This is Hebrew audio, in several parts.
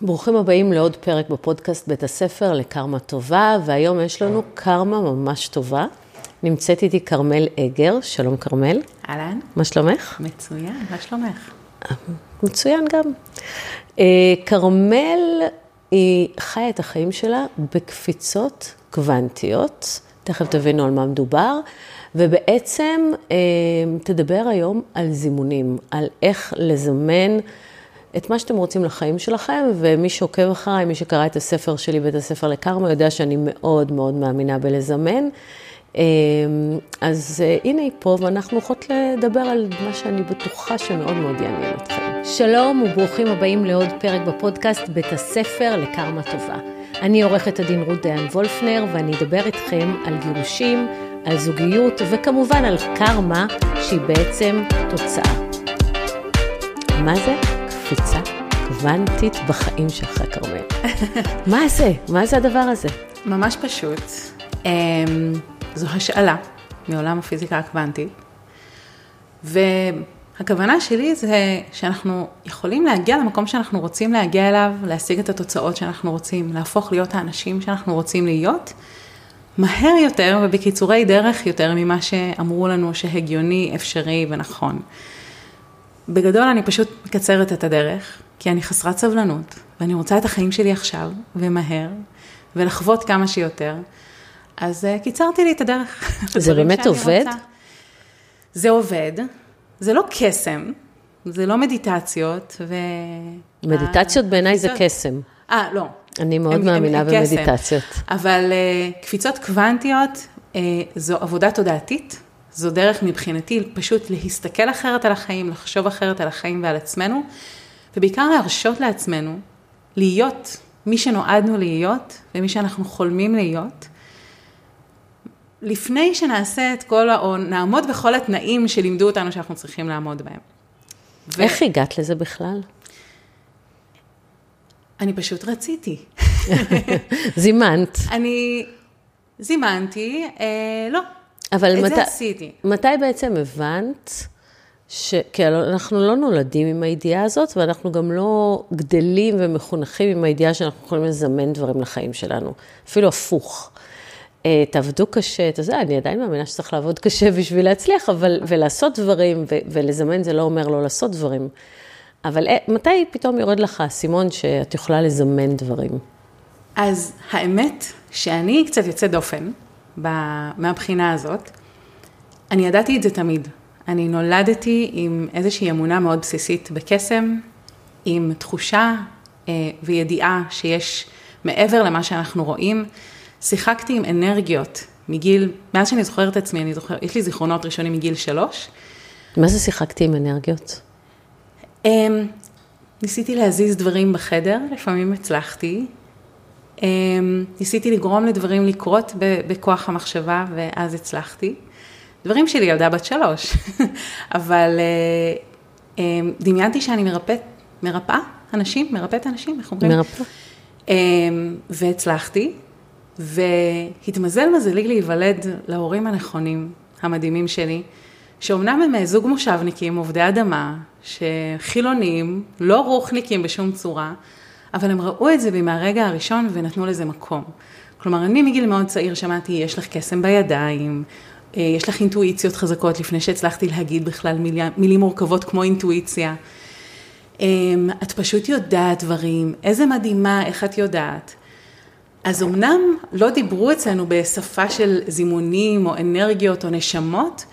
ברוכים הבאים לעוד פרק בפודקאסט בית הספר לקרמה טובה, והיום יש לנו קרמה ממש טובה. נמצאת איתי כרמל אגר, שלום כרמל. אהלן. מה שלומך? מצוין, מה שלומך? מצוין גם. אה, כרמל, היא חיה את החיים שלה בקפיצות קוונטיות, תכף תבינו על מה מדובר, ובעצם אה, תדבר היום על זימונים, על איך לזמן את מה שאתם רוצים לחיים שלכם, ומי שעוקב אחריי, מי שקרא את הספר שלי, בית הספר לקרמה, יודע שאני מאוד מאוד מאמינה בלזמן. אה, אז הנה היא פה, ואנחנו הולכות לדבר על מה שאני בטוחה שמאוד מאוד יעניין אתכם. שלום וברוכים הבאים לעוד פרק בפודקאסט בית הספר לקרמה טובה. אני עורכת הדין רות דיין וולפנר, ואני אדבר איתכם על גירושים, על זוגיות, וכמובן על קרמה, שהיא בעצם תוצאה. מה זה? קפיצה קוונטית בחיים שלך, כרמל. מה זה? מה זה הדבר הזה? ממש פשוט. אמ, זו השאלה מעולם הפיזיקה הקוונטית, והכוונה שלי זה שאנחנו יכולים להגיע למקום שאנחנו רוצים להגיע אליו, להשיג את התוצאות שאנחנו רוצים, להפוך להיות האנשים שאנחנו רוצים להיות, מהר יותר ובקיצורי דרך יותר ממה שאמרו לנו שהגיוני, אפשרי ונכון. בגדול אני פשוט מקצרת את הדרך, כי אני חסרת סבלנות, ואני רוצה את החיים שלי עכשיו, ומהר, ולחוות כמה שיותר. אז uh, קיצרתי לי את הדרך. זה באמת עובד? רוצה. זה עובד, זה לא קסם, זה לא מדיטציות, ו... מדיטציות בעיניי זה קסם. אה, לא. אני מאוד הם, מאמינה הם, במדיטציות. אבל uh, קפיצות קוונטיות uh, זו עבודה תודעתית, זו דרך מבחינתי פשוט להסתכל אחרת על החיים, לחשוב אחרת על החיים ועל עצמנו, ובעיקר להרשות לעצמנו להיות מי שנועדנו להיות ומי שאנחנו חולמים להיות, לפני שנעשה את כל, או נעמוד בכל התנאים שלימדו אותנו שאנחנו צריכים לעמוד בהם. ו... איך הגעת לזה בכלל? אני פשוט רציתי. זימנת. אני זימנתי, אה, לא, אבל את מת... זה עשיתי. מתי בעצם הבנת, ש... כי אנחנו לא נולדים עם הידיעה הזאת, ואנחנו גם לא גדלים ומחונכים עם הידיעה שאנחנו יכולים לזמן דברים לחיים שלנו, אפילו הפוך. אה, תעבדו קשה, אתה יודע, אני עדיין מאמינה שצריך לעבוד קשה בשביל להצליח, אבל, ולעשות דברים, ו, ולזמן זה לא אומר לא לעשות דברים. אבל אה, מתי פתאום יורד לך האסימון שאת יכולה לזמן דברים? אז האמת שאני קצת יוצאת דופן, מהבחינה הזאת. אני ידעתי את זה תמיד. אני נולדתי עם איזושהי אמונה מאוד בסיסית בקסם, עם תחושה אה, וידיעה שיש מעבר למה שאנחנו רואים. שיחקתי עם אנרגיות מגיל, מאז שאני זוכרת את עצמי, אני זוכרת, יש לי זיכרונות ראשונים מגיל שלוש. מה זה שיחקתי עם אנרגיות? אה, ניסיתי להזיז דברים בחדר, לפעמים הצלחתי, אמ, ניסיתי לגרום לדברים לקרות בכוח המחשבה, ואז הצלחתי. דברים שלי ילדה בת שלוש, אבל אה, אמ, דמיינתי שאני מרפאת, מרפאה אנשים, מרפאת אנשים, איך אומרים? מרפאה. אמ, והצלחתי, והתמזל מזלי להיוולד להורים הנכונים, המדהימים שלי, שאומנם הם זוג מושבניקים, עובדי אדמה, שחילונים, לא רוחניקים בשום צורה, אבל הם ראו את זה בי מהרגע הראשון ונתנו לזה מקום. כלומר, אני מגיל מאוד צעיר שמעתי, יש לך קסם בידיים, אה, יש לך אינטואיציות חזקות, לפני שהצלחתי להגיד בכלל מילים, מילים מורכבות כמו אינטואיציה. אמ, את פשוט יודעת דברים, איזה מדהימה, איך את יודעת. אז אמנם לא דיברו אצלנו בשפה של זימונים או אנרגיות או נשמות,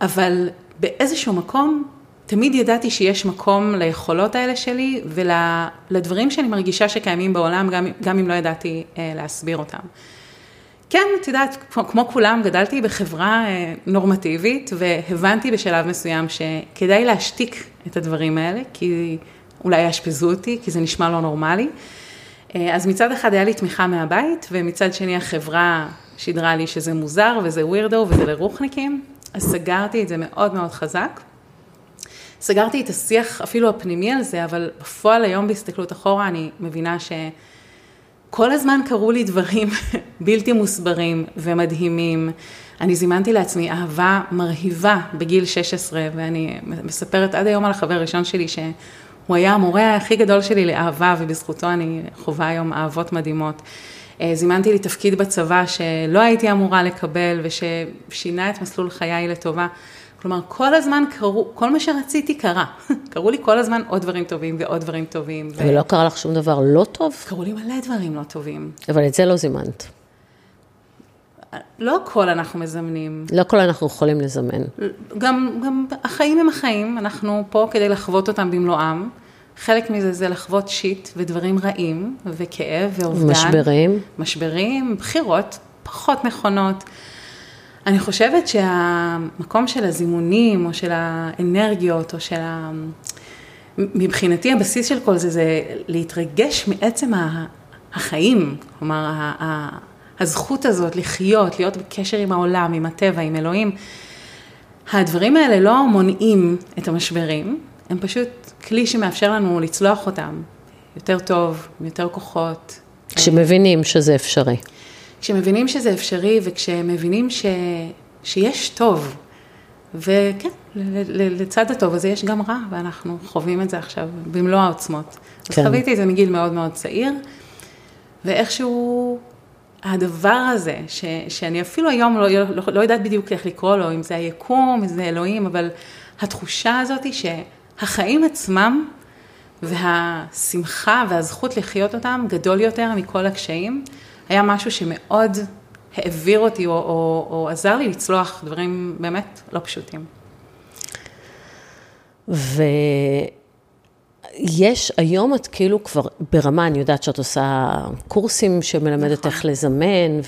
אבל באיזשהו מקום תמיד ידעתי שיש מקום ליכולות האלה שלי ולדברים שאני מרגישה שקיימים בעולם, גם, גם אם לא ידעתי אה, להסביר אותם. כן, את יודעת, כמו, כמו כולם, גדלתי בחברה אה, נורמטיבית והבנתי בשלב מסוים שכדאי להשתיק את הדברים האלה, כי אולי יאשפזו אותי, כי זה נשמע לא נורמלי. אה, אז מצד אחד היה לי תמיכה מהבית, ומצד שני החברה שידרה לי שזה מוזר וזה ווירדו וזה לרוחניקים, אז סגרתי את זה מאוד מאוד חזק. סגרתי את השיח אפילו הפנימי על זה, אבל בפועל היום בהסתכלות אחורה אני מבינה שכל הזמן קרו לי דברים בלתי מוסברים ומדהימים. אני זימנתי לעצמי אהבה מרהיבה בגיל 16, ואני מספרת עד היום על החבר הראשון שלי שהוא הוא היה המורה הכי גדול שלי לאהבה, ובזכותו אני חווה היום אהבות מדהימות. אה, זימנתי לי תפקיד בצבא שלא הייתי אמורה לקבל, וששינה את מסלול חיי לטובה. כלומר, כל הזמן קרו, כל מה שרציתי קרה. קרו לי כל הזמן עוד דברים טובים ועוד דברים טובים. ו... ולא קרה לך שום דבר לא טוב? קרו לי מלא דברים לא טובים. אבל את זה לא זימנת. לא הכל אנחנו מזמנים. לא הכל אנחנו יכולים לזמן. גם, גם החיים הם החיים, אנחנו פה כדי לחוות אותם במלואם. חלק מזה זה לחוות שיט ודברים רעים, וכאב ואובדן. משברים. משברים, בחירות פחות נכונות. אני חושבת שהמקום של הזימונים, או של האנרגיות, או של ה... מבחינתי הבסיס של כל זה, זה להתרגש מעצם החיים. כלומר, הזכות הזאת לחיות, להיות בקשר עם העולם, עם הטבע, עם אלוהים. הדברים האלה לא מונעים את המשברים, הם פשוט כלי שמאפשר לנו לצלוח אותם יותר טוב, עם יותר כוחות. כשמבינים שזה אפשרי. כשמבינים שזה אפשרי וכשמבינים ש... שיש טוב, וכן, לצד הטוב הזה יש גם רע, ואנחנו חווים את זה עכשיו במלוא העוצמות. כן. אז חוויתי את זה מגיל מאוד מאוד צעיר, ואיכשהו הדבר הזה, ש, שאני אפילו היום לא, לא, לא יודעת בדיוק איך לקרוא לו, אם זה היקום, אם זה אלוהים, אבל התחושה הזאת היא שהחיים עצמם והשמחה והזכות לחיות אותם גדול יותר מכל הקשיים, היה משהו שמאוד העביר אותי או, או, או עזר לי לצלוח דברים באמת לא פשוטים. ו... יש, היום את כאילו כבר ברמה, אני יודעת שאת עושה קורסים שמלמדת נכון. איך לזמן,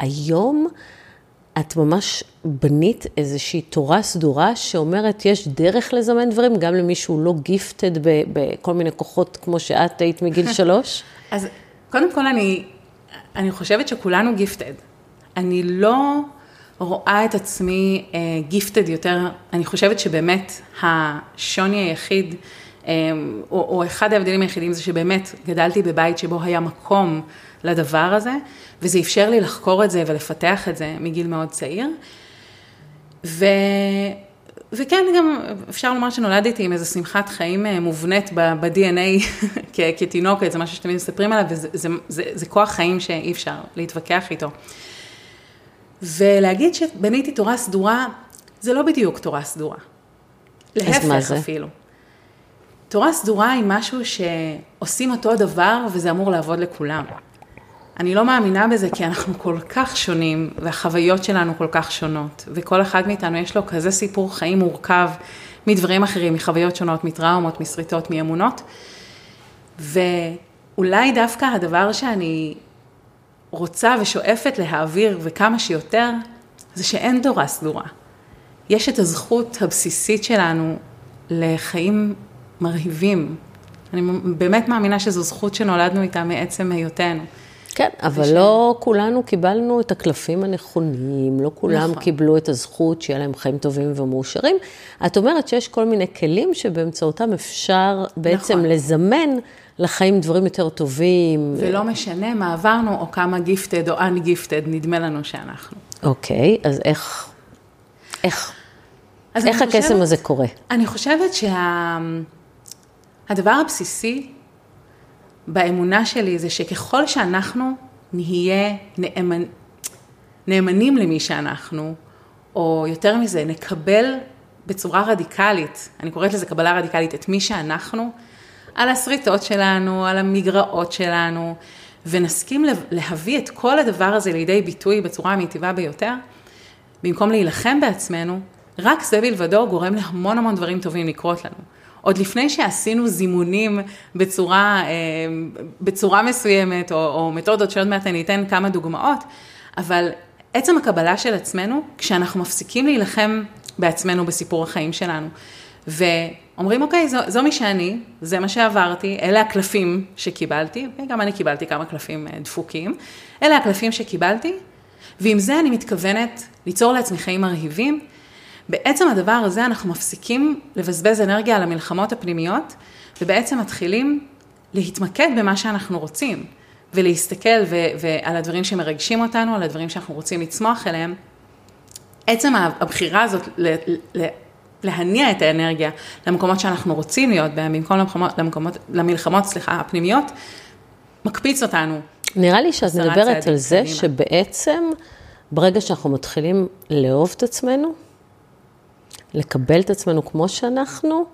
והיום את ממש בנית איזושהי תורה סדורה שאומרת, יש דרך לזמן דברים, גם למי שהוא לא גיפטד בכל מיני כוחות כמו שאת היית מגיל שלוש? אז קודם כל אני, אני חושבת שכולנו גיפטד. אני לא רואה את עצמי גיפטד uh, יותר, אני חושבת שבאמת השוני היחיד, אמ, או, או אחד ההבדלים היחידים זה שבאמת גדלתי בבית שבו היה מקום לדבר הזה, וזה אפשר לי לחקור את זה ולפתח את זה מגיל מאוד צעיר. ו... וכן, גם אפשר לומר שנולדתי עם איזו שמחת חיים אה, מובנית ב-DNA כתינוקת, זה משהו שתמיד מספרים עליו, וזה זה, זה, זה כוח חיים שאי אפשר להתווכח איתו. ולהגיד שבניתי תורה סדורה, זה לא בדיוק תורה סדורה. להפך אפילו. תורה סדורה היא משהו שעושים אותו דבר וזה אמור לעבוד לכולם. אני לא מאמינה בזה כי אנחנו כל כך שונים והחוויות שלנו כל כך שונות וכל אחד מאיתנו יש לו כזה סיפור חיים מורכב מדברים אחרים, מחוויות שונות, מטראומות, משריטות, מאמונות ואולי דווקא הדבר שאני רוצה ושואפת להעביר וכמה שיותר זה שאין תורה סדורה. יש את הזכות הבסיסית שלנו לחיים מרהיבים. אני באמת מאמינה שזו זכות שנולדנו איתה מעצם היותנו. כן, אבל. לא כולנו קיבלנו את הקלפים הנכונים, לא כולם נכון. קיבלו את הזכות שיהיה להם חיים טובים ומאושרים. את אומרת שיש כל מיני כלים שבאמצעותם אפשר בעצם נכון. לזמן לחיים דברים יותר טובים. ולא משנה מה עברנו, או כמה גיפטד או אנגיפטד נדמה לנו שאנחנו. אוקיי, אז איך, איך, איך הקסם חושבת, הזה קורה? אני חושבת שה... הדבר הבסיסי באמונה שלי זה שככל שאנחנו נהיה נאמנ... נאמנים למי שאנחנו, או יותר מזה, נקבל בצורה רדיקלית, אני קוראת לזה קבלה רדיקלית, את מי שאנחנו, על השריטות שלנו, על המגרעות שלנו, ונסכים להביא את כל הדבר הזה לידי ביטוי בצורה המיטיבה ביותר, במקום להילחם בעצמנו, רק זה בלבדו גורם להמון המון דברים טובים לקרות לנו. עוד לפני שעשינו זימונים בצורה, אה, בצורה מסוימת, או, או מתודות שעוד מעט אני אתן כמה דוגמאות, אבל עצם הקבלה של עצמנו, כשאנחנו מפסיקים להילחם בעצמנו בסיפור החיים שלנו, ואומרים, אוקיי, זו, זו מי שאני, זה מה שעברתי, אלה הקלפים שקיבלתי, וגם אני קיבלתי כמה קלפים אה, דפוקים, אלה הקלפים שקיבלתי, ועם זה אני מתכוונת ליצור לעצמי חיים מרהיבים, בעצם הדבר הזה אנחנו מפסיקים לבזבז אנרגיה על המלחמות הפנימיות, ובעצם מתחילים להתמקד במה שאנחנו רוצים, ולהסתכל ו- ועל הדברים שמרגשים אותנו, על הדברים שאנחנו רוצים לצמוח אליהם. עצם הבחירה הזאת להניע את האנרגיה למקומות שאנחנו רוצים להיות בהם, במקום למקומות, למקומות, למלחמות, סליחה, הפנימיות, מקפיץ אותנו. נראה לי שאת מדברת על זה קדימה. שבעצם ברגע שאנחנו מתחילים לאהוב את עצמנו, לקבל את עצמנו כמו שאנחנו,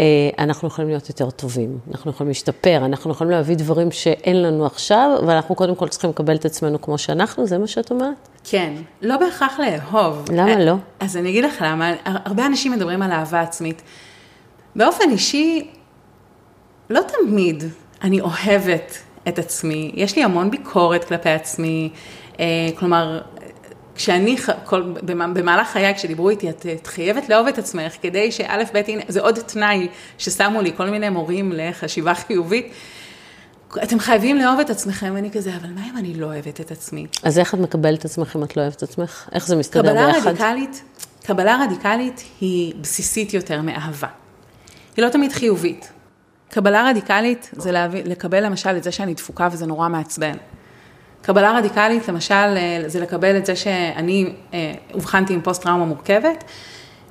אה, אנחנו יכולים להיות יותר טובים, אנחנו יכולים להשתפר, אנחנו יכולים להביא דברים שאין לנו עכשיו, ואנחנו קודם כל צריכים לקבל את עצמנו כמו שאנחנו, זה מה שאת אומרת? כן, לא בהכרח לאהוב. למה לא? אז אני אגיד לך למה, הרבה אנשים מדברים על אהבה עצמית. באופן אישי, לא תמיד אני אוהבת את עצמי, יש לי המון ביקורת כלפי עצמי, אה, כלומר, כשאני, כל, במהלך חיי, כשדיברו איתי, את, את חייבת לאהוב את עצמך, כדי שא', ב', הנה, זה עוד תנאי ששמו לי כל מיני מורים לחשיבה חיובית. אתם חייבים לאהוב את עצמכם, ואני כזה, אבל מה אם אני לא אוהבת את עצמי? אז איך את מקבלת את עצמך אם את לא אוהבת את עצמך? איך זה מסתדר קבלה ביחד? רדיקלית, קבלה רדיקלית היא בסיסית יותר מאהבה. היא לא תמיד חיובית. קבלה רדיקלית זה להביא, לקבל למשל את זה שאני דפוקה וזה נורא מעצבן. קבלה רדיקלית, למשל, אה, זה לקבל את זה שאני אה, אובחנתי עם פוסט-טראומה מורכבת.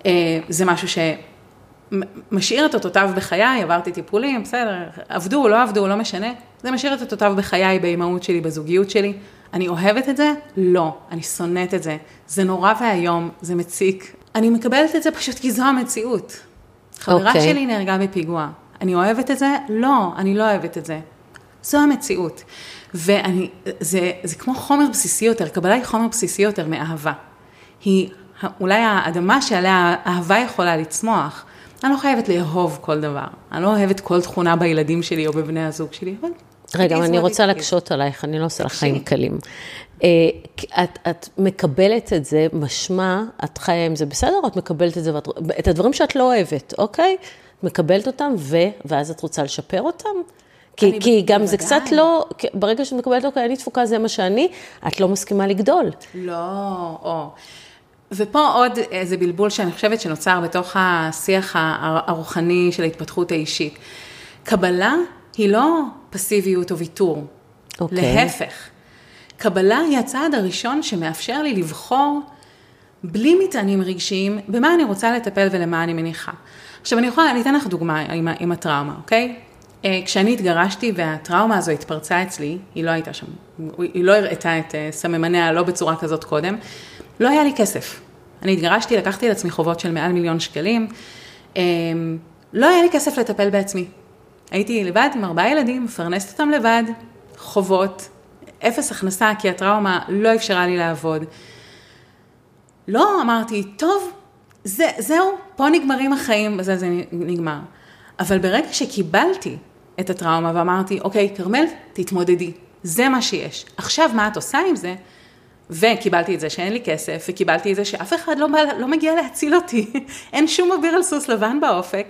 אה, זה משהו שמשאיר את אותותיו בחיי, עברתי טיפולים, בסדר, עבדו, לא עבדו, לא משנה. זה משאיר את אותותיו בחיי, באימהות שלי, בזוגיות שלי. אני אוהבת את זה? לא. אני שונאת את זה. זה נורא ואיום, זה מציק. אני מקבלת את זה פשוט כי זו המציאות. חברה okay. אוקיי. שלי נהרגה בפיגוע. אני אוהבת את זה? לא, אני לא אוהבת את זה. זו המציאות. ואני, זה, זה כמו חומר בסיסי יותר, קבלה היא חומר בסיסי יותר מאהבה. היא אולי האדמה שעליה אהבה יכולה לצמוח. אני לא חייבת לאהוב כל דבר, אני לא אוהבת כל תכונה בילדים שלי או בבני הזוג שלי, אבל... רגע, אני רוצה להקשות עלייך, אני לא עושה לך חיים קלים. אה, את, את מקבלת את זה, משמע, את חיה עם זה בסדר, או את מקבלת את זה, ואת, את הדברים שאת לא אוהבת, אוקיי? את מקבלת אותם, ו, ואז את רוצה לשפר אותם? כי, כי גם זה קצת לא, ברגע שאת מקבלת, אוקיי, אני תפוקה, זה מה שאני, את לא מסכימה לגדול. לא, או. ופה עוד איזה בלבול שאני חושבת שנוצר בתוך השיח הרוחני של ההתפתחות האישית. קבלה היא לא פסיביות או ויתור, okay. אוקיי. להפך. קבלה היא הצעד הראשון שמאפשר לי לבחור בלי מטענים רגשיים במה אני רוצה לטפל ולמה אני מניחה. עכשיו אני יכולה, אני אתן לך דוגמה עם, עם הטראומה, אוקיי? אה, כשאני התגרשתי והטראומה הזו התפרצה אצלי, היא לא הייתה שם, היא לא הראתה את אה, סממניה לא בצורה כזאת קודם, לא היה לי כסף. אני התגרשתי, לקחתי על עצמי חובות של מעל מיליון שקלים, אה, לא היה לי כסף לטפל בעצמי. הייתי לבד עם ארבעה ילדים, מפרנסת אותם לבד, חובות, אפס הכנסה, כי הטראומה לא אפשרה לי לעבוד. לא אמרתי, טוב, זה, זהו, פה נגמרים החיים, בזה זה נגמר. אבל ברגע שקיבלתי את הטראומה ואמרתי, אוקיי, כרמל, תתמודדי, זה מה שיש. עכשיו, מה את עושה עם זה? וקיבלתי את זה שאין לי כסף, וקיבלתי את זה שאף אחד לא, לא מגיע להציל אותי, אין שום אביר על סוס לבן באופק.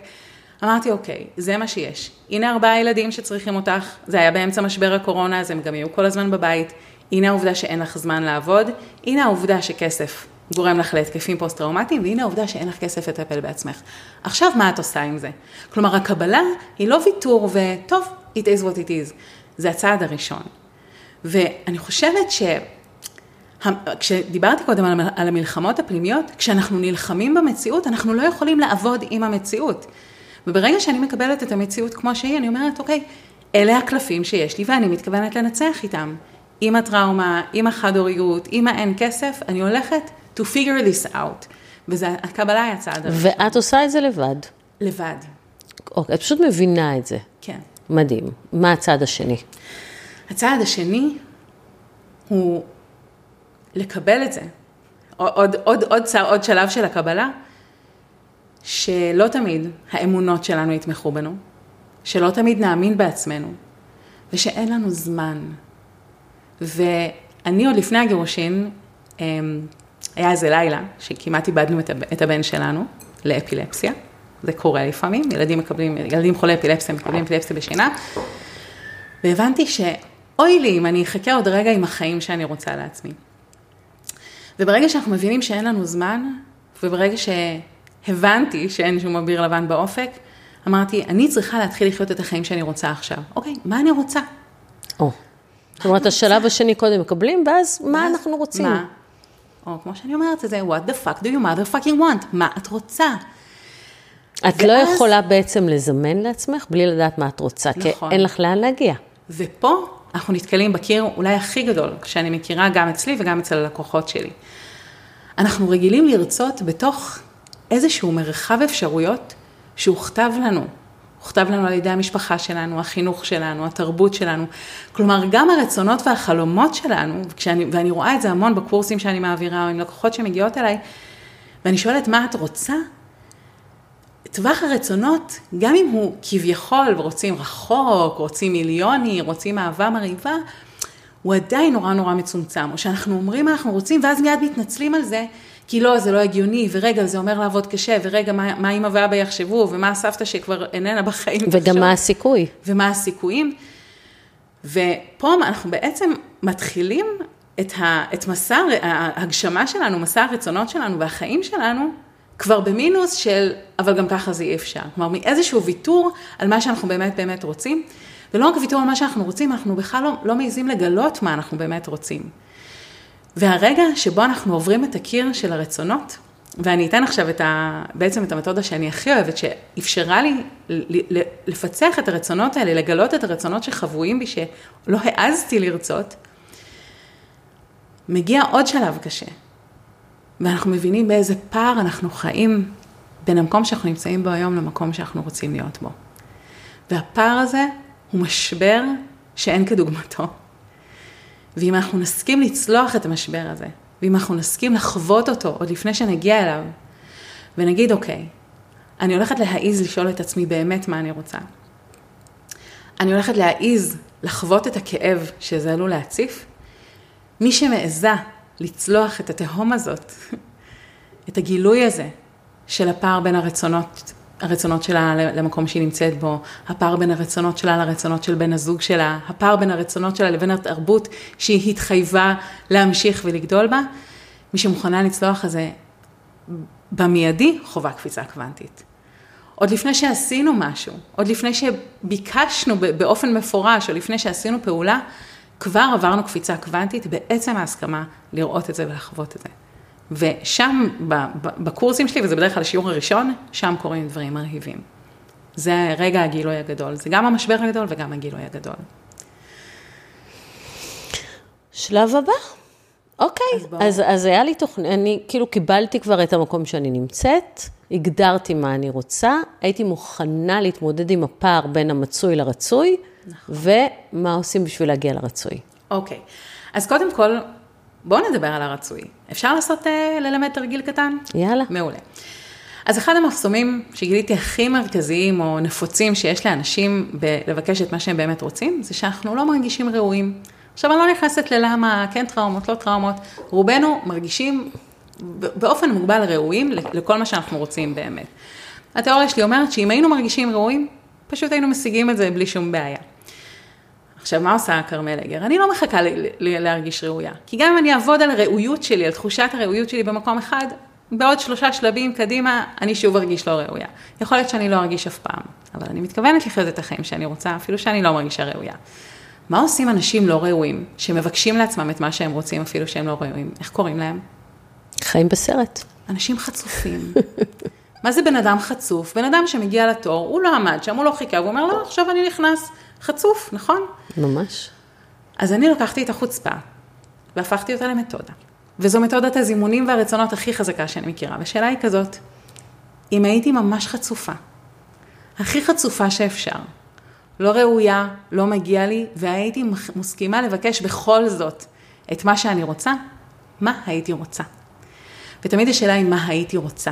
אמרתי, אוקיי, זה מה שיש. הנה ארבעה ילדים שצריכים אותך, זה היה באמצע משבר הקורונה, אז הם גם יהיו כל הזמן בבית. הנה העובדה שאין לך זמן לעבוד, הנה העובדה שכסף גורם לך להתקפים פוסט-טראומטיים, והנה העובדה שאין לך כסף לטפל בעצמך. עכשיו, מה את עושה עם זה? כלומר, הקבלה היא לא ויתור וטוב, it is what it is. זה הצעד הראשון. ואני חושבת ש... כשדיברתי קודם על המלחמות הפנימיות, כשאנחנו נלחמים במציאות, אנחנו לא יכולים לעבוד עם המציאות. וברגע שאני מקבלת את המציאות כמו שהיא, אני אומרת, אוקיי, אלה הקלפים שיש לי ואני מתכוונת לנצח איתם. עם הטראומה, עם החד-הוריות, עם האין כסף, אני הולכת to figure this out. והקבלה היא הצעד הראשון. ואת עושה את זה לבד. לבד. אוקיי, את פשוט מבינה את זה. כן. מדהים. מה הצעד השני? הצעד השני הוא לקבל את זה. עוד, עוד, עוד, עוד, עוד שלב של הקבלה, שלא תמיד האמונות שלנו יתמכו בנו, שלא תמיד נאמין בעצמנו, ושאין לנו זמן. ואני עוד לפני הגירושין, אמ, היה איזה לילה שכמעט איבדנו את הבן שלנו לאפילפסיה, זה קורה לפעמים, ילדים מקבלים, ילדים חולי אפילפסיה מקבלים אפילפסיה בשינה, והבנתי שאוי לי אם אני אחכה עוד רגע עם החיים שאני רוצה לעצמי. וברגע שאנחנו מבינים שאין לנו זמן, וברגע שהבנתי שאין שום אביר לבן באופק, אמרתי, אני צריכה להתחיל לחיות את החיים שאני רוצה עכשיו. אוקיי, מה אני רוצה? או. זאת אומרת, השלב השני קודם מקבלים, ואז מה אנחנו רוצים? מה? או כמו שאני אומרת זה, what the fuck do you motherfucking want? מה את רוצה? את לא יכולה בעצם לזמן לעצמך בלי לדעת מה את רוצה, נכון. כי אין לך לאן להגיע. ופה אנחנו נתקלים בקיר אולי הכי גדול, שאני מכירה גם אצלי וגם אצל הלקוחות שלי. אנחנו רגילים לרצות בתוך איזשהו מרחב אפשרויות שהוכתב לנו. הוכתב לנו על ידי המשפחה שלנו, החינוך שלנו, התרבות שלנו. כלומר, גם הרצונות והחלומות שלנו, וכשאני, ואני רואה את זה המון בקורסים שאני מעבירה, או עם לקוחות שמגיעות אליי, ואני שואלת, מה את רוצה? טווח הרצונות, גם אם הוא כביכול, רוצים רחוק, רוצים מיליוני, רוצים אהבה מרהיבה, הוא עדיין נורא נורא מצומצם. או שאנחנו אומרים מה אנחנו רוצים, ואז מיד מתנצלים על זה, כי לא, זה לא הגיוני, ורגע, זה אומר לעבוד קשה, ורגע, מה, מה אמא ואבא יחשבו, ומה הסבתא שכבר איננה בחיים. וגם תחשוב, מה הסיכוי. ומה הסיכויים. ופה אנחנו בעצם מתחילים את, ה, את מסע ההגשמה שלנו, מסע הרצונות שלנו והחיים שלנו, כבר במינוס של, אבל גם ככה זה אי אפשר. כלומר, מאיזשהו ויתור על מה שאנחנו באמת באמת רוצים, ולא רק ויתור על מה שאנחנו רוצים, אנחנו בכלל לא, לא מעיזים לגלות מה אנחנו באמת רוצים. והרגע שבו אנחנו עוברים את הקיר של הרצונות, ואני אתן עכשיו את ה, בעצם את המתודה שאני הכי אוהבת, שאפשרה לי לפצח את הרצונות האלה, לגלות את הרצונות שחבויים בי, שלא העזתי לרצות, מגיע עוד שלב קשה. ואנחנו מבינים באיזה פער אנחנו חיים בין המקום שאנחנו נמצאים בו היום למקום שאנחנו רוצים להיות בו. והפער הזה הוא משבר שאין כדוגמתו. ואם אנחנו נסכים לצלוח את המשבר הזה, ואם אנחנו נסכים לחוות אותו עוד לפני שנגיע אליו, ונגיד, אוקיי, אני הולכת להעיז לשאול את עצמי באמת מה אני רוצה. אני הולכת להעיז לחוות את הכאב שזה עלול להציף. מי שמעיזה לצלוח את התהום הזאת, את הגילוי הזה של הפער בין הרצונות, הרצונות שלה למקום שהיא נמצאת בו, הפער בין הרצונות שלה לרצונות של בן הזוג שלה, הפער בין הרצונות שלה לבין התרבות שהיא התחייבה להמשיך ולגדול בה, מי שמוכנה לצלוח את זה במיידי, חובה קפיצה קוונטית. עוד לפני שעשינו משהו, עוד לפני שביקשנו באופן מפורש, או לפני שעשינו פעולה, כבר עברנו קפיצה קוונטית בעצם ההסכמה לראות את זה ולחוות את זה. ושם, בקורסים שלי, וזה בדרך כלל השיעור הראשון, שם קורים דברים מרהיבים. זה רגע הגילוי הגדול. זה גם המשבר הגדול וגם הגילוי הגדול. שלב הבא. אוקיי, אז, אז, אז היה לי תוכנית, אני כאילו קיבלתי כבר את המקום שאני נמצאת, הגדרתי מה אני רוצה, הייתי מוכנה להתמודד עם הפער בין המצוי לרצוי, נכון. ומה עושים בשביל להגיע לרצוי. אוקיי, אז קודם כל, בואו נדבר על הרצוי. אפשר לעשות, אה, ללמד תרגיל קטן? יאללה. מעולה. אז אחד המחסומים שגיליתי הכי מרכזיים או נפוצים שיש לאנשים בלבקש את מה שהם באמת רוצים, זה שאנחנו לא מרגישים ראויים. עכשיו, אני לא נכנסת ללמה כן טראומות, לא טראומות, רובנו מרגישים באופן מוגבל ראויים לכל מה שאנחנו רוצים באמת. התיאוריה שלי אומרת שאם היינו מרגישים ראויים, פשוט היינו משיגים את זה בלי שום בעיה. עכשיו, מה עושה כרמל אגר? אני לא מחכה להרגיש ראויה. כי גם אם אני אעבוד על הראויות שלי, על תחושת הראויות שלי במקום אחד, בעוד שלושה שלבים קדימה, אני שוב ארגיש לא ראויה. יכול להיות שאני לא ארגיש אף פעם, אבל אני מתכוונת לחיות את החיים שאני רוצה, אפילו שאני לא מרגישה ראויה. מה עושים אנשים לא ראויים, שמבקשים לעצמם את מה שהם רוצים, אפילו שהם לא ראויים? איך קוראים להם? חיים בסרט. אנשים חצופים. מה זה בן אדם חצוף? בן אדם שמגיע לתור, הוא לא עמד שם, הוא לא חיכה, והוא אומר, לא, עכשיו אני נכנס. חצוף, נכון? ממש. אז אני לקחתי את החוצפה והפכתי אותה למתודה. וזו מתודת הזימונים והרצונות הכי חזקה שאני מכירה. והשאלה היא כזאת, אם הייתי ממש חצופה, הכי חצופה שאפשר, לא ראויה, לא מגיע לי, והייתי מסכימה לבקש בכל זאת את מה שאני רוצה, מה הייתי רוצה? ותמיד השאלה היא מה הייתי רוצה.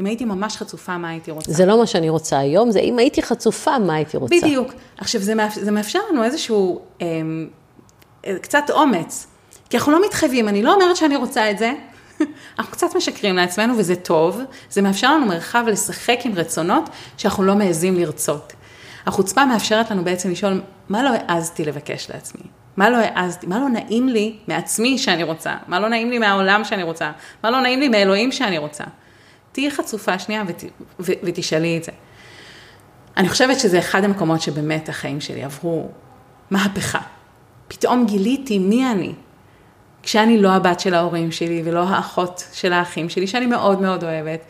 אם הייתי ממש חצופה, מה הייתי רוצה? זה לא מה שאני רוצה היום, זה אם הייתי חצופה, מה הייתי רוצה. בדיוק. עכשיו, זה, מאפשר, זה מאפשר לנו איזשהו, אה, קצת אומץ. כי אנחנו לא מתחייבים, אני לא אומרת שאני רוצה את זה, אנחנו קצת משקרים לעצמנו וזה טוב, זה מאפשר לנו מרחב לשחק עם רצונות שאנחנו לא מעזים לרצות. החוצפה מאפשרת לנו בעצם לשאול, מה לא העזתי לבקש לעצמי? מה לא העזתי? מה לא נעים לי מעצמי שאני רוצה? מה לא נעים לי מהעולם שאני רוצה? מה לא נעים לי מאלוהים שאני רוצה? תהיי חצופה שנייה ות, ו, ותשאלי את זה. אני חושבת שזה אחד המקומות שבאמת החיים שלי עברו מהפכה. פתאום גיליתי מי אני. כשאני לא הבת של ההורים שלי ולא האחות של האחים שלי, שאני מאוד מאוד אוהבת,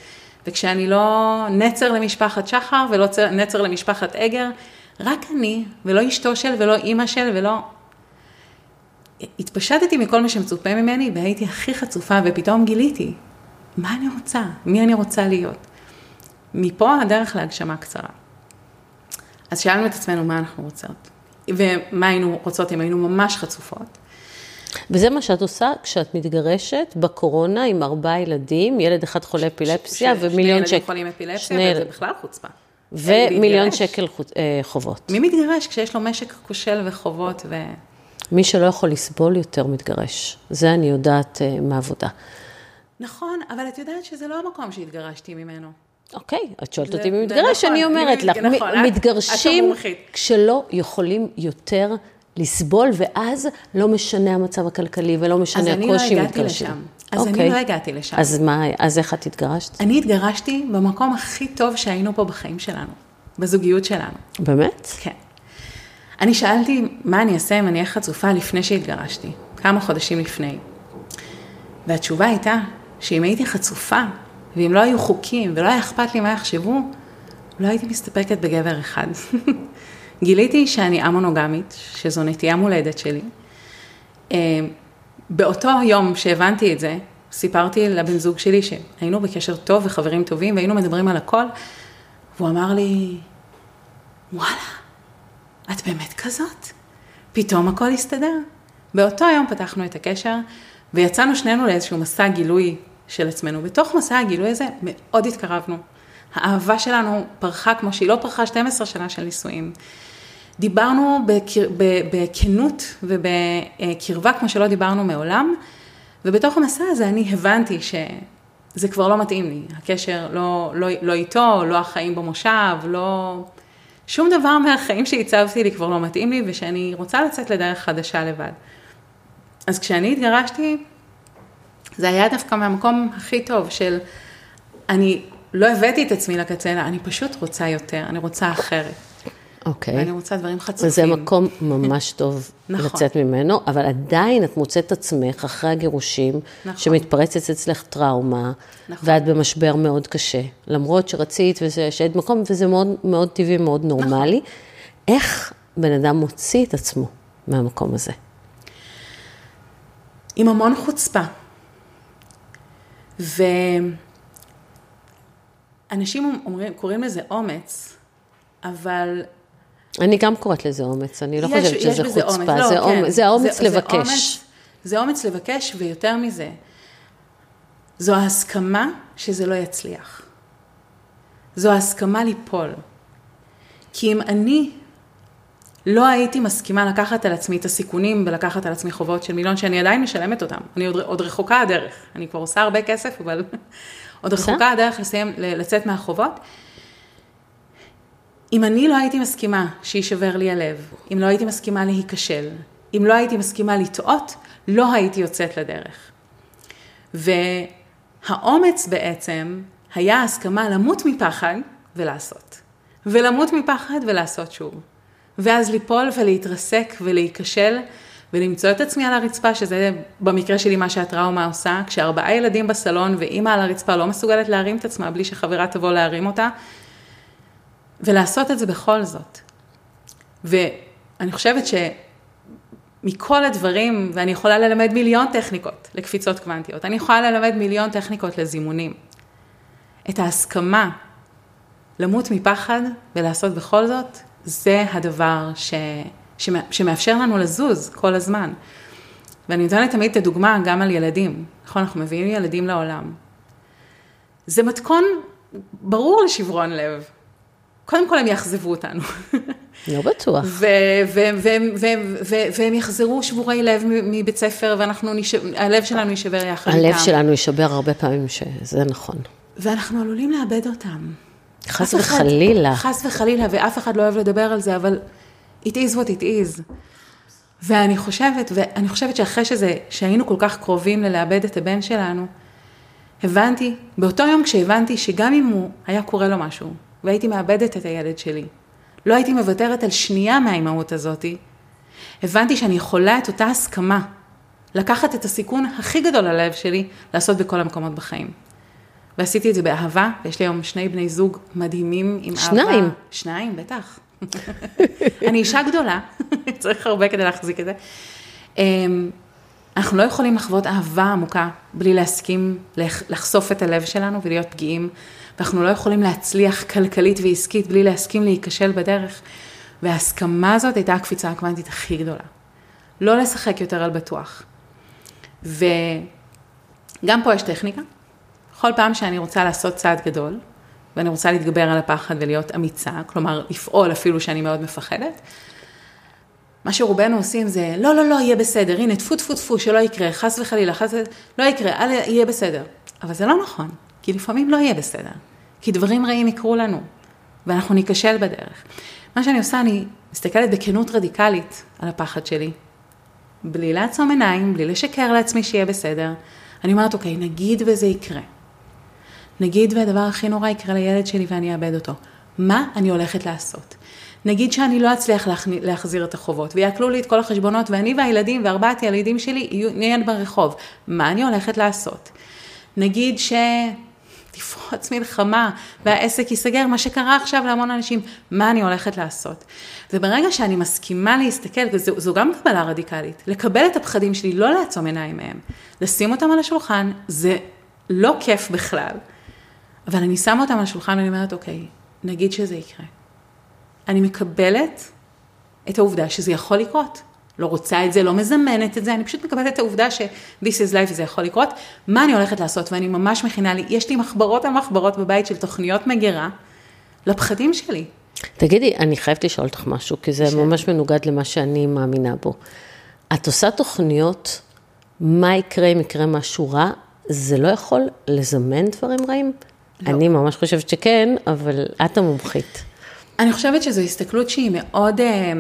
וכשאני לא נצר למשפחת שחר ולא נצר למשפחת אגר, רק אני, ולא אשתו של, ולא אימא של, ולא... התפשטתי מכל מה שמצופה ממני, והייתי הכי חצופה, ופתאום גיליתי, מה אני רוצה? מי אני רוצה להיות? מפה הדרך להגשמה קצרה. אז שאלנו את עצמנו מה אנחנו רוצות, ומה היינו רוצות אם היינו ממש חצופות. וזה מה שאת עושה כשאת מתגרשת בקורונה עם ארבעה ילדים, ילד אחד חולה אפילפסיה ש- ומיליון שקל. שני ילדים חולים אפילפסיה, שני... וזה בכלל חוצפה. ומיליון שקל אה, חובות. מי מתגרש כשיש לו משק כושל וחובות ו... מי שלא יכול לסבול יותר מתגרש. זה אני יודעת uh, מעבודה. נכון, אבל את יודעת שזה לא המקום שהתגרשתי ממנו. אוקיי, את שואלת אותי מי מתגרש, נכון, אני אומרת לך, נכון, מתגרשים כשלא יכולים יותר לסבול, ואז לא משנה המצב הכלכלי ולא משנה הקושי מתגרשים. אז אני לא אוקיי. הגעתי לשם. אז מה, אז איך את התגרשת? אני התגרשתי במקום הכי טוב שהיינו פה בחיים שלנו, בזוגיות שלנו. באמת? כן. אני שאלתי מה אני אעשה אם אני אהיה חצופה לפני שהתגרשתי, כמה חודשים לפני. והתשובה הייתה שאם הייתי חצופה, ואם לא היו חוקים ולא היה אכפת לי מה יחשבו, לא הייתי מסתפקת בגבר אחד. גיליתי שאני א-מונוגמית, שזו נטייה מולדת שלי. אה, באותו יום שהבנתי את זה, סיפרתי לבן זוג שלי שהיינו בקשר טוב וחברים טובים והיינו מדברים על הכל, והוא אמר לי, וואלה, את באמת כזאת? פתאום הכל הסתדר. באותו יום פתחנו את הקשר, ויצאנו שנינו לאיזשהו מסע גילוי של עצמנו. בתוך מסע הגילוי הזה מאוד התקרבנו. האהבה שלנו פרחה כמו שהיא לא פרחה 12 שנה של נישואים. דיברנו בכנות ובקרבה כמו שלא דיברנו מעולם, ובתוך המסע הזה אני הבנתי שזה כבר לא מתאים לי. הקשר לא, לא, לא איתו, לא החיים במושב, לא... שום דבר מהחיים שהצבתי לי כבר לא מתאים לי, ושאני רוצה לצאת לדרך חדשה לבד. אז כשאני התגרשתי, זה היה דווקא מהמקום הכי טוב של, אני לא הבאתי את עצמי לקצה, אלא אני פשוט רוצה יותר, אני רוצה אחרת. אוקיי. Okay. ואני רוצה דברים חצופים. וזה מקום ממש טוב נכון. לצאת ממנו, אבל עדיין את מוצאת עצמך אחרי הגירושים, נכון. שמתפרצת אצלך טראומה, נכון. ואת במשבר מאוד קשה. למרות שרצית וזה, שהיית מקום, וזה מאוד, מאוד טבעי, מאוד נורמלי. נכון. איך בן אדם מוציא את עצמו מהמקום הזה? עם המון חוצפה. ואנשים אומרים, קוראים לזה אומץ, אבל... אני גם קוראת לזה אומץ, אני לא יש, חושבת שזה חוצפה, אומץ. לא, זה, כן. אומץ, זה האומץ זה, לבקש. זה אומץ, זה אומץ לבקש, ויותר מזה, זו ההסכמה שזה לא יצליח. זו ההסכמה ליפול. כי אם אני לא הייתי מסכימה לקחת על עצמי את הסיכונים ולקחת על עצמי חובות של מיליון שאני עדיין משלמת אותם. אני עוד, עוד רחוקה הדרך, אני כבר עושה הרבה כסף, אבל עוד רחוקה הדרך לסיים, לצאת מהחובות. אם אני לא הייתי מסכימה שיישבר לי הלב, אם לא הייתי מסכימה להיכשל, אם לא הייתי מסכימה לטעות, לא הייתי יוצאת לדרך. והאומץ בעצם היה הסכמה למות מפחד ולעשות. ולמות מפחד ולעשות שוב. ואז ליפול ולהתרסק ולהיכשל ולמצוא את עצמי על הרצפה, שזה במקרה שלי מה שהטראומה עושה, כשארבעה ילדים בסלון ואימא על הרצפה לא מסוגלת להרים את עצמה בלי שחברה תבוא להרים אותה, ולעשות את זה בכל זאת. ואני חושבת שמכל הדברים, ואני יכולה ללמד מיליון טכניקות לקפיצות קוונטיות, אני יכולה ללמד מיליון טכניקות לזימונים. את ההסכמה למות מפחד ולעשות בכל זאת, זה הדבר ש, שמאפשר לנו לזוז כל הזמן. ואני נותנת תמיד את הדוגמה גם על ילדים, נכון? אנחנו מביאים ילדים לעולם. זה מתכון ברור לשברון לב. קודם כל הם יאכזבו אותנו. לא בטוח. והם יחזרו שבורי לב מבית ספר, ואנחנו, הלב שלנו יישבר יחד איתם. הלב שלנו יישבר הרבה פעמים, שזה נכון. ואנחנו עלולים לאבד אותם. חס וחלילה. חס וחלילה, ואף אחד לא אוהב לדבר על זה, אבל it is what it is. ואני חושבת, ואני חושבת שאחרי שזה, שהיינו כל כך קרובים ללאבד את הבן שלנו, הבנתי, באותו יום כשהבנתי שגם אם הוא היה קורה לו משהו, והייתי מאבדת את הילד שלי, לא הייתי מוותרת על שנייה מהאימהות הזאתי, הבנתי שאני יכולה את אותה הסכמה, לקחת את הסיכון הכי גדול ללב שלי, לעשות בכל המקומות בחיים. ועשיתי את זה באהבה, ויש לי היום שני בני זוג מדהימים עם שניים. אהבה. שניים, בטח. אני אישה גדולה, צריך הרבה כדי להחזיק את זה. אמ, אנחנו לא יכולים לחוות אהבה עמוקה בלי להסכים לח- לחשוף את הלב שלנו ולהיות פגיעים, ואנחנו לא יכולים להצליח כלכלית ועסקית בלי להסכים להיכשל בדרך. וההסכמה הזאת הייתה הקפיצה הקוונטית הכי גדולה. לא לשחק יותר על בטוח. וגם פה יש טכניקה. כל פעם שאני רוצה לעשות צעד גדול, ואני רוצה להתגבר על הפחד ולהיות אמיצה, כלומר לפעול אפילו שאני מאוד מפחדת, מה שרובנו עושים זה, לא, לא, לא, יהיה בסדר, הנה, טפו, טפו, טפו, שלא יקרה, חס וחלילה, חס וחלילה, לא יקרה, אל, יהיה בסדר. אבל זה לא נכון, כי לפעמים לא יהיה בסדר, כי דברים רעים יקרו לנו, ואנחנו ניכשל בדרך. מה שאני עושה, אני מסתכלת בכנות רדיקלית על הפחד שלי, בלי לעצום עיניים, בלי לשקר לעצמי שיהיה בסדר. אני אומרת, אוקיי, נגיד וזה יקרה. נגיד והדבר הכי נורא יקרה לילד שלי ואני אאבד אותו. מה אני הולכת לעשות? נגיד שאני לא אצליח להכני- להחזיר את החובות ויעקלו לי את כל החשבונות ואני והילדים וארבעת הילדים שלי יהיו- נהיה ברחוב. מה אני הולכת לעשות? נגיד שתפרוץ מלחמה והעסק ייסגר, מה שקרה עכשיו להמון אנשים, מה אני הולכת לעשות? וברגע שאני מסכימה להסתכל, זו, זו גם קבלה רדיקלית, לקבל את הפחדים שלי, לא לעצום עיניים מהם, לשים אותם על השולחן, זה לא כיף בכלל. אבל אני שמה אותם על השולחן ואני אומרת, אוקיי, נגיד שזה יקרה. אני מקבלת את העובדה שזה יכול לקרות. לא רוצה את זה, לא מזמנת את זה, אני פשוט מקבלת את העובדה ש-this is life וזה יכול לקרות. מה אני הולכת לעשות? ואני ממש מכינה לי, יש לי מחברות על מחברות בבית של תוכניות מגירה לפחדים שלי. תגידי, אני חייבת לשאול אותך משהו, כי זה ממש מנוגד למה שאני מאמינה בו. את עושה תוכניות, מה יקרה אם יקרה משהו רע, זה לא יכול לזמן דברים רעים? לא. אני ממש חושבת שכן, אבל את המומחית. אני חושבת שזו הסתכלות שהיא מאוד אה,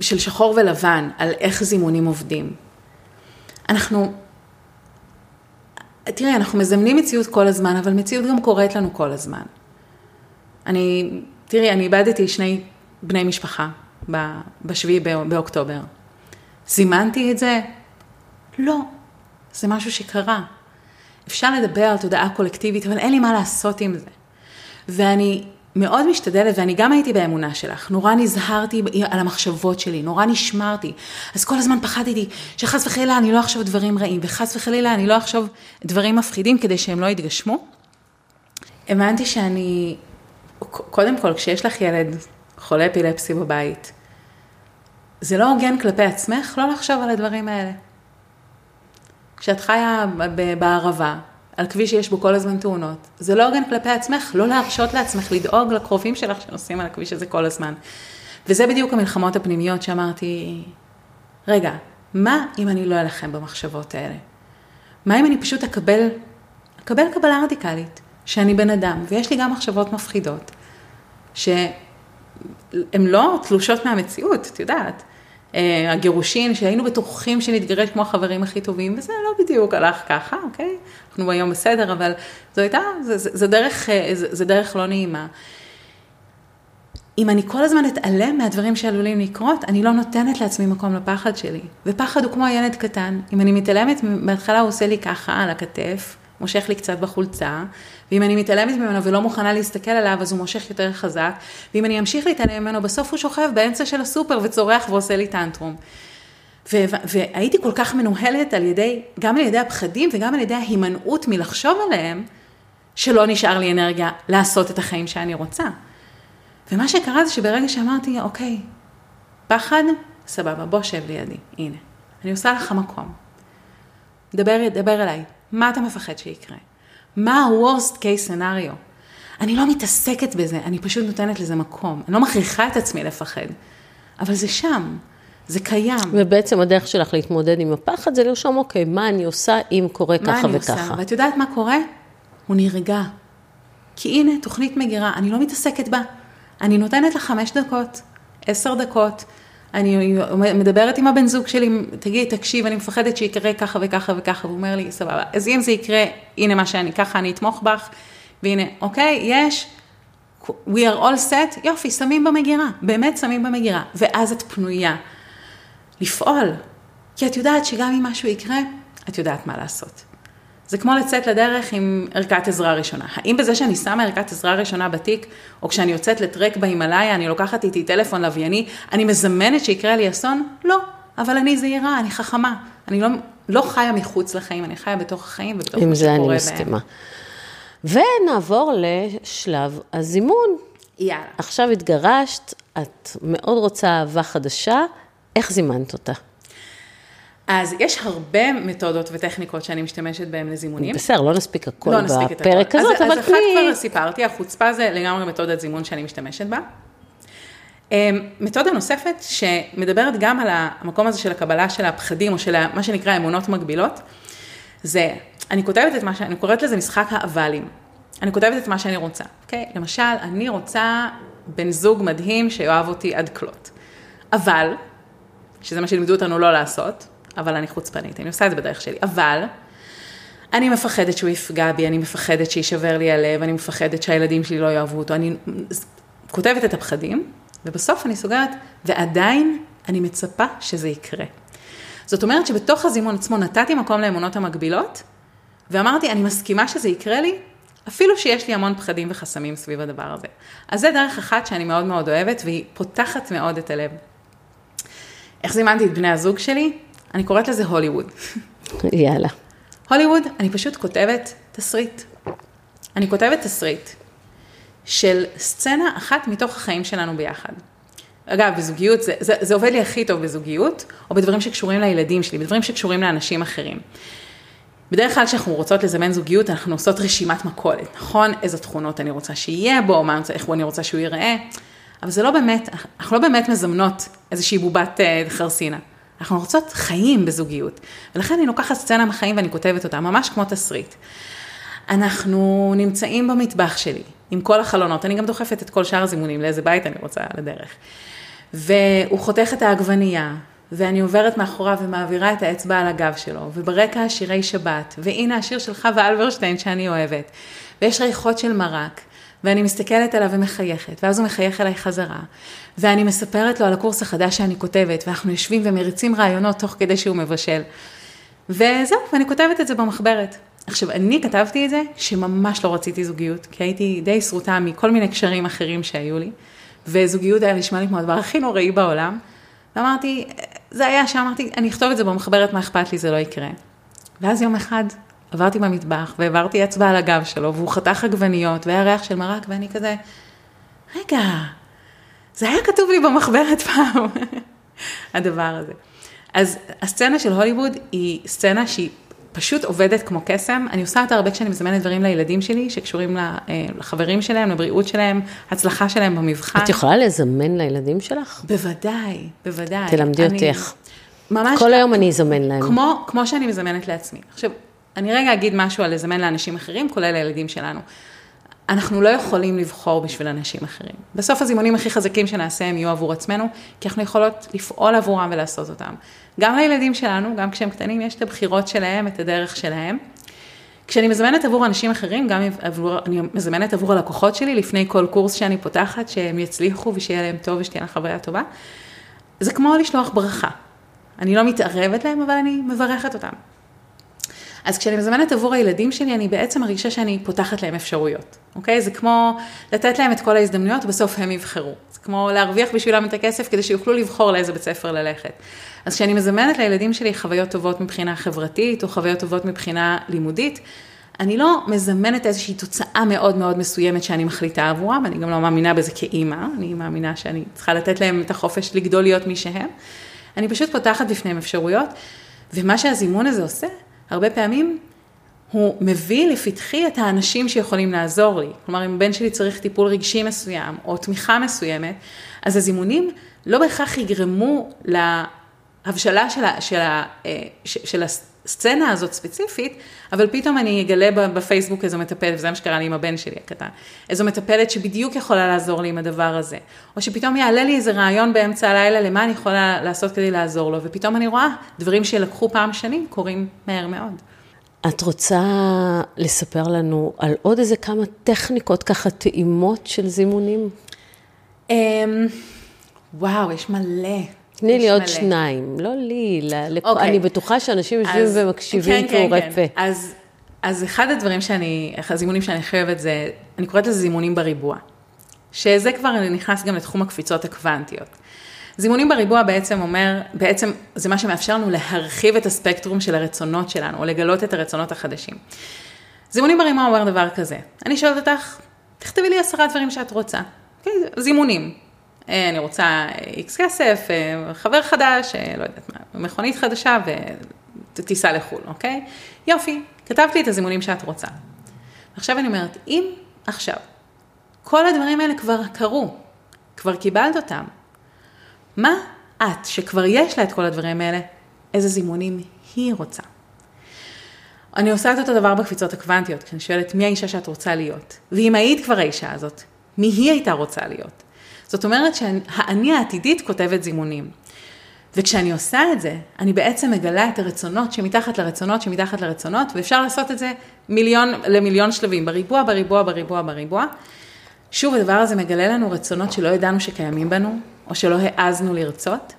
של שחור ולבן, על איך זימונים עובדים. אנחנו, תראי, אנחנו מזמנים מציאות כל הזמן, אבל מציאות גם קורית לנו כל הזמן. אני, תראי, אני איבדתי שני בני משפחה בשביעי בא- באוקטובר. זימנתי את זה? לא. זה משהו שקרה. אפשר לדבר על תודעה קולקטיבית, אבל אין לי מה לעשות עם זה. ואני מאוד משתדלת, ואני גם הייתי באמונה שלך, נורא נזהרתי על המחשבות שלי, נורא נשמרתי. אז כל הזמן פחדתי שחס וחלילה אני לא אחשוב דברים רעים, וחס וחלילה אני לא אחשוב דברים מפחידים כדי שהם לא יתגשמו. הבנתי שאני, קודם כל, כשיש לך ילד חולה אפילפסי בבית, זה לא הוגן כלפי עצמך לא לחשוב על הדברים האלה. כשאת חיה בערבה, על כביש שיש בו כל הזמן תאונות, זה לא הוגן כלפי עצמך, לא להרשות לעצמך לדאוג לקרובים שלך שנוסעים על הכביש הזה כל הזמן. וזה בדיוק המלחמות הפנימיות שאמרתי, רגע, מה אם אני לא אלחם במחשבות האלה? מה אם אני פשוט אקבל, אקבל קבלה רדיקלית, שאני בן אדם, ויש לי גם מחשבות מפחידות, שהן לא תלושות מהמציאות, את יודעת. אה, הגירושין, שהיינו בטוחים שנתגרש כמו החברים הכי טובים, וזה לא בדיוק הלך ככה, אוקיי? אנחנו היום בסדר, אבל זו הייתה, זה, דרך, אה, זה דרך לא נעימה. אם אני כל הזמן אתעלם מהדברים שעלולים לקרות, אני לא נותנת לעצמי מקום לפחד שלי. ופחד הוא כמו ילד קטן. אם אני מתעלמת, בהתחלה הוא עושה לי ככה על הכתף, מושך לי קצת בחולצה, ואם אני מתעלמת ממנו ולא מוכנה להסתכל עליו, אז הוא מושך יותר חזק, ואם אני אמשיך להתעלם ממנו, בסוף הוא שוכב באמצע של הסופר וצורח ועושה לי טנטרום. והייתי כל כך מנוהלת על ידי, גם על ידי הפחדים וגם על ידי ההימנעות מלחשוב עליהם, שלא נשאר לי אנרגיה לעשות את החיים שאני רוצה. ומה שקרה זה שברגע שאמרתי, אוקיי, פחד, סבבה, בוא שב לידי, הנה. אני עושה לך מקום. דבר, דבר אליי, מה אתה מפחד שיקרה? מה ה-Worst case scenario? אני לא מתעסקת בזה, אני פשוט נותנת לזה מקום. אני לא מכריחה את עצמי לפחד, אבל זה שם, זה קיים. ובעצם הדרך שלך להתמודד עם הפחד זה לרשום, אוקיי, מה אני עושה אם קורה מה ככה אני וככה. עושה? ואת יודעת מה קורה? הוא נרגע. כי הנה, תוכנית מגירה, אני לא מתעסקת בה. אני נותנת לה חמש דקות, עשר דקות. אני מדברת עם הבן זוג שלי, תגיד, תקשיב, אני מפחדת שיקרה ככה וככה וככה, והוא אומר לי, סבבה. אז אם זה יקרה, הנה מה שאני, ככה אני אתמוך בך, והנה, אוקיי, יש, we are all set, יופי, שמים במגירה, באמת שמים במגירה, ואז את פנויה לפעול. כי את יודעת שגם אם משהו יקרה, את יודעת מה לעשות. זה כמו לצאת לדרך עם ערכת עזרה ראשונה. האם בזה שאני שמה ערכת עזרה ראשונה בתיק, או כשאני יוצאת לטרק בהימאליה, אני לוקחת איתי טלפון לווייני, אני מזמנת שיקרה לי אסון? לא. אבל אני זהירה, אני חכמה. אני לא, לא חיה מחוץ לחיים, אני חיה בתוך החיים ובתוך מה שקורה בהם. עם זה אני מסכימה. ונעבור לשלב הזימון. יאללה. עכשיו התגרשת, את מאוד רוצה אהבה חדשה, איך זימנת אותה? אז יש הרבה מתודות וטכניקות שאני משתמשת בהן לזימונים. בסדר, לא נספיק הכל לא בפרק הזאת, אבל. אז אחת כבר סיפרתי, החוצפה זה לגמרי מתודת זימון שאני משתמשת בה. אמ, מתודה נוספת שמדברת גם על המקום הזה של הקבלה של הפחדים, או של מה שנקרא אמונות מגבילות, זה, אני כותבת את מה שאני קוראת לזה משחק האבלים. אני כותבת את מה שאני רוצה, אוקיי? למשל, אני רוצה בן זוג מדהים שיאהב אותי עד כלות. אבל, שזה מה שלימדו אותנו לא לעשות, אבל אני חוצפנית, אני עושה את זה בדרך שלי, אבל אני מפחדת שהוא יפגע בי, אני מפחדת שישבר לי הלב, אני מפחדת שהילדים שלי לא יאהבו אותו, אני כותבת את הפחדים, ובסוף אני סוגרת, ועדיין אני מצפה שזה יקרה. זאת אומרת שבתוך הזימון עצמו נתתי מקום לאמונות המקבילות, ואמרתי, אני מסכימה שזה יקרה לי, אפילו שיש לי המון פחדים וחסמים סביב הדבר הזה. אז זה דרך אחת שאני מאוד מאוד אוהבת, והיא פותחת מאוד את הלב. איך זימנתי את בני הזוג שלי? אני קוראת לזה הוליווד. יאללה. הוליווד, אני פשוט כותבת תסריט. אני כותבת תסריט של סצנה אחת מתוך החיים שלנו ביחד. אגב, בזוגיות, זה, זה, זה עובד לי הכי טוב בזוגיות, או בדברים שקשורים לילדים שלי, בדברים שקשורים לאנשים אחרים. בדרך כלל כשאנחנו רוצות לזמן זוגיות, אנחנו עושות רשימת מכולת, נכון? איזה תכונות אני רוצה שיהיה בו, מה, איך אני רוצה שהוא ייראה, אבל זה לא באמת, אנחנו לא באמת מזמנות איזושהי בובת אה, חרסינה. אנחנו רוצות חיים בזוגיות, ולכן אני לוקחת סצנה מחיים ואני כותבת אותה, ממש כמו תסריט. אנחנו נמצאים במטבח שלי, עם כל החלונות, אני גם דוחפת את כל שאר הזימונים לאיזה בית אני רוצה לדרך. והוא חותך את העגבנייה, ואני עוברת מאחוריו ומעבירה את האצבע על הגב שלו, וברקע השירי שבת, והנה השיר של חווה אלברשטיין שאני אוהבת, ויש ריחות של מרק, ואני מסתכלת עליו ומחייכת, ואז הוא מחייך אליי חזרה, ואני מספרת לו על הקורס החדש שאני כותבת, ואנחנו יושבים ומריצים רעיונות תוך כדי שהוא מבשל. וזהו, ואני כותבת את זה במחברת. עכשיו, אני כתבתי את זה שממש לא רציתי זוגיות, כי הייתי די שרוטה מכל מיני קשרים אחרים שהיו לי, וזוגיות היה נשמע לי כמו הדבר הכי נוראי בעולם, ואמרתי, זה היה שאמרתי, אני אכתוב את זה במחברת, מה אכפת לי, זה לא יקרה. ואז יום אחד עברתי במטבח והעברתי אצבע על הגב שלו, והוא חתך עגבניות, והיה ריח של מרק, ואני כזה, רגע, זה היה כתוב לי במחברת פעם, הדבר הזה. אז הסצנה של הוליווד היא סצנה שהיא פשוט עובדת כמו קסם. אני עושה אותה הרבה כשאני מזמנת דברים לילדים שלי, שקשורים אה, לחברים שלהם, לבריאות שלהם, הצלחה שלהם במבחן. את יכולה לזמן לילדים שלך? בוודאי, בוודאי. תלמדי אני, אותי איך. ממש... כל היום אני אזמן להם. כמו, כמו שאני מזמנת לעצמי. עכשיו, אני רגע אגיד משהו על לזמן לאנשים אחרים, כולל לילדים שלנו. אנחנו לא יכולים לבחור בשביל אנשים אחרים. בסוף הזימונים הכי חזקים שנעשה הם יהיו עבור עצמנו, כי אנחנו יכולות לפעול עבורם ולעשות אותם. גם לילדים שלנו, גם כשהם קטנים, יש את הבחירות שלהם, את הדרך שלהם. כשאני מזמנת עבור אנשים אחרים, גם עבור, אני מזמנת עבור הלקוחות שלי, לפני כל קורס שאני פותחת, שהם יצליחו ושיהיה להם טוב ושתהיה להם חוויה טובה. זה כמו לשלוח ברכה. אני לא מתערבת להם, אבל אני מברכת אותם. אז כשאני מזמנת עבור הילדים שלי, אני בעצם מרגישה שאני פותחת להם אפשרויות, אוקיי? זה כמו לתת להם את כל ההזדמנויות, בסוף הם יבחרו. זה כמו להרוויח בשבילם את הכסף כדי שיוכלו לבחור לאיזה בית ספר ללכת. אז כשאני מזמנת לילדים שלי חוויות טובות מבחינה חברתית, או חוויות טובות מבחינה לימודית, אני לא מזמנת איזושהי תוצאה מאוד מאוד מסוימת שאני מחליטה עבורם, אני גם לא מאמינה בזה כאימא, אני מאמינה שאני צריכה לתת להם את החופש לגדול להיות מי שהם. אני פשוט פותחת בפניהם אפשרויות, ומה שהזימון הזה עושה, הרבה פעמים הוא מביא לפתחי את האנשים שיכולים לעזור לי. כלומר, אם בן שלי צריך טיפול רגשי מסוים, או תמיכה מסוימת, אז הזימונים לא בהכרח יגרמו להבשלה של, ה, של, ה, אה, של הסצנה הזאת ספציפית, אבל פתאום אני אגלה בפייסבוק איזו מטפלת, וזה מה שקרה לי עם הבן שלי הקטן, איזו מטפלת שבדיוק יכולה לעזור לי עם הדבר הזה, או שפתאום יעלה לי איזה רעיון באמצע הלילה למה אני יכולה לעשות כדי לעזור לו, ופתאום אני רואה דברים שלקחו פעם שנים קורים מהר מאוד. את רוצה לספר לנו על עוד איזה כמה טכניקות, ככה טעימות של זימונים? אמ, וואו, יש מלא. תני לי עוד שניים, לא לי, לכ... okay. אוקיי. אני בטוחה שאנשים יושבים ומקשיבים כן, פעורי כן, פה. אז אז אחד הדברים שאני, הזימונים שאני חייבת זה, אני קוראת לזה זימונים בריבוע. שזה כבר נכנס גם לתחום הקפיצות הקוונטיות. זימונים בריבוע בעצם אומר, בעצם זה מה שמאפשר לנו להרחיב את הספקטרום של הרצונות שלנו, או לגלות את הרצונות החדשים. זימונים בריבוע אומר דבר כזה, אני שואלת אותך, תכתבי לי עשרה דברים שאת רוצה. אוקיי? זימונים. אה, אני רוצה איקס כסף, אה, חבר חדש, אה, לא יודעת מה, מכונית חדשה ותיסע לחו"ל, אוקיי? יופי, כתבתי את הזימונים שאת רוצה. עכשיו אני אומרת, אם עכשיו כל הדברים האלה כבר קרו, כבר קיבלת אותם, מה את, שכבר יש לה את כל הדברים האלה, איזה זימונים היא רוצה? אני עושה את אותו דבר בקפיצות הקוונטיות, כשאני שואלת מי האישה שאת רוצה להיות, ואם היית כבר האישה הזאת, מי היא הייתה רוצה להיות? זאת אומרת שהאני העתידית כותבת זימונים. וכשאני עושה את זה, אני בעצם מגלה את הרצונות שמתחת לרצונות שמתחת לרצונות, ואפשר לעשות את זה מיליון, למיליון שלבים, בריבוע, בריבוע, בריבוע, בריבוע. שוב, הדבר הזה מגלה לנו רצונות שלא ידענו שקיימים בנו, או שלא העזנו לרצות.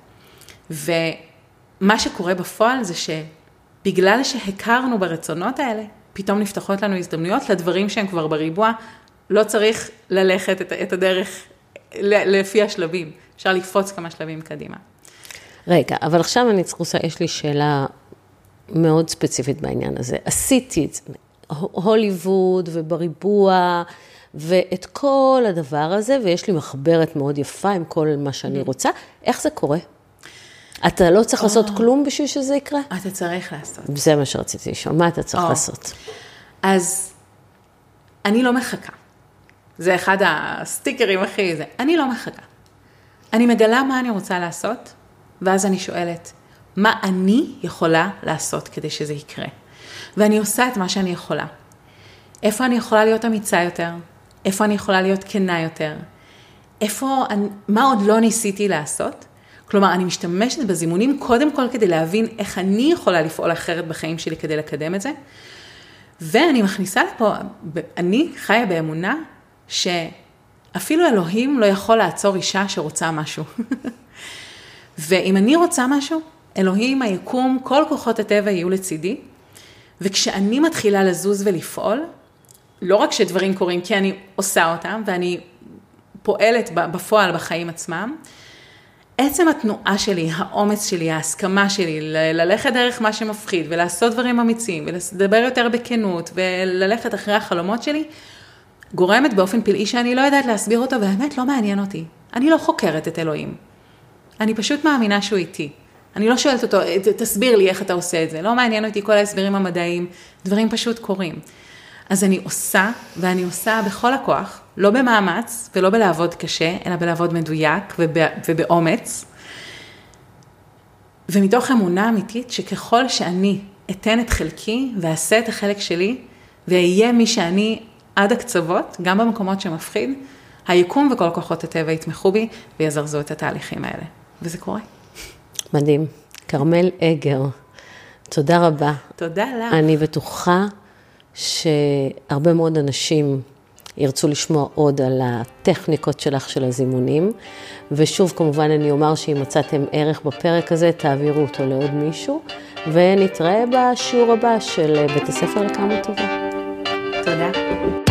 ומה שקורה בפועל זה שבגלל שהכרנו ברצונות האלה, פתאום נפתחות לנו הזדמנויות לדברים שהם כבר בריבוע, לא צריך ללכת את, הדרך לפי השלבים, אפשר לקפוץ כמה שלבים קדימה. רגע, אבל עכשיו אני צריכה, יש לי שאלה מאוד ספציפית בעניין הזה. עשיתי את זה, הוליווד ובריבוע, ואת כל הדבר הזה, ויש לי מחברת מאוד יפה עם כל מה שאני mm-hmm. רוצה, איך זה קורה? אתה לא צריך לעשות כלום בשביל שזה יקרה? אתה צריך לעשות. זה מה שרציתי לשאול, מה אתה צריך לעשות? אז אני לא מחכה. זה אחד הסטיקרים הכי זה. אני לא מחכה. אני מגלה מה אני רוצה לעשות, ואז אני שואלת, מה אני יכולה לעשות כדי שזה יקרה? ואני עושה את מה שאני יכולה. איפה אני יכולה להיות אמיצה יותר? איפה אני יכולה להיות כנה יותר? איפה, מה עוד לא ניסיתי לעשות? כלומר, אני משתמשת בזימונים קודם כל כדי להבין איך אני יכולה לפעול אחרת בחיים שלי כדי לקדם את זה. ואני מכניסה לפה, אני חיה באמונה שאפילו אלוהים לא יכול לעצור אישה שרוצה משהו. ואם אני רוצה משהו, אלוהים, היקום, כל כוחות הטבע יהיו לצידי, וכשאני מתחילה לזוז ולפעול, לא רק שדברים קורים כי אני עושה אותם ואני פועלת בפועל בחיים עצמם, עצם התנועה שלי, האומץ שלי, ההסכמה שלי, ללכת דרך מה שמפחיד ולעשות דברים אמיצים ולדבר יותר בכנות וללכת אחרי החלומות שלי, גורמת באופן פלאי שאני לא יודעת להסביר אותו והאמת לא מעניין אותי. אני לא חוקרת את אלוהים. אני פשוט מאמינה שהוא איתי. אני לא שואלת אותו, תסביר לי איך אתה עושה את זה. לא מעניין אותי כל ההסברים המדעיים, דברים פשוט קורים. אז אני עושה, ואני עושה בכל הכוח, לא במאמץ ולא בלעבוד קשה, אלא בלעבוד מדויק ובאומץ. ומתוך אמונה אמיתית שככל שאני אתן את חלקי ואעשה את החלק שלי, ואהיה מי שאני עד הקצוות, גם במקומות שמפחיד, היקום וכל כוחות הטבע יתמכו בי ויזרזו את התהליכים האלה. וזה קורה. מדהים. כרמל אגר, תודה רבה. תודה לך. אני בטוחה שהרבה מאוד אנשים ירצו לשמוע עוד על הטכניקות שלך של הזימונים. ושוב, כמובן, אני אומר שאם מצאתם ערך בפרק הזה, תעבירו אותו לעוד מישהו, ונתראה בשיעור הבא של בית הספר לכמה טובה. תודה.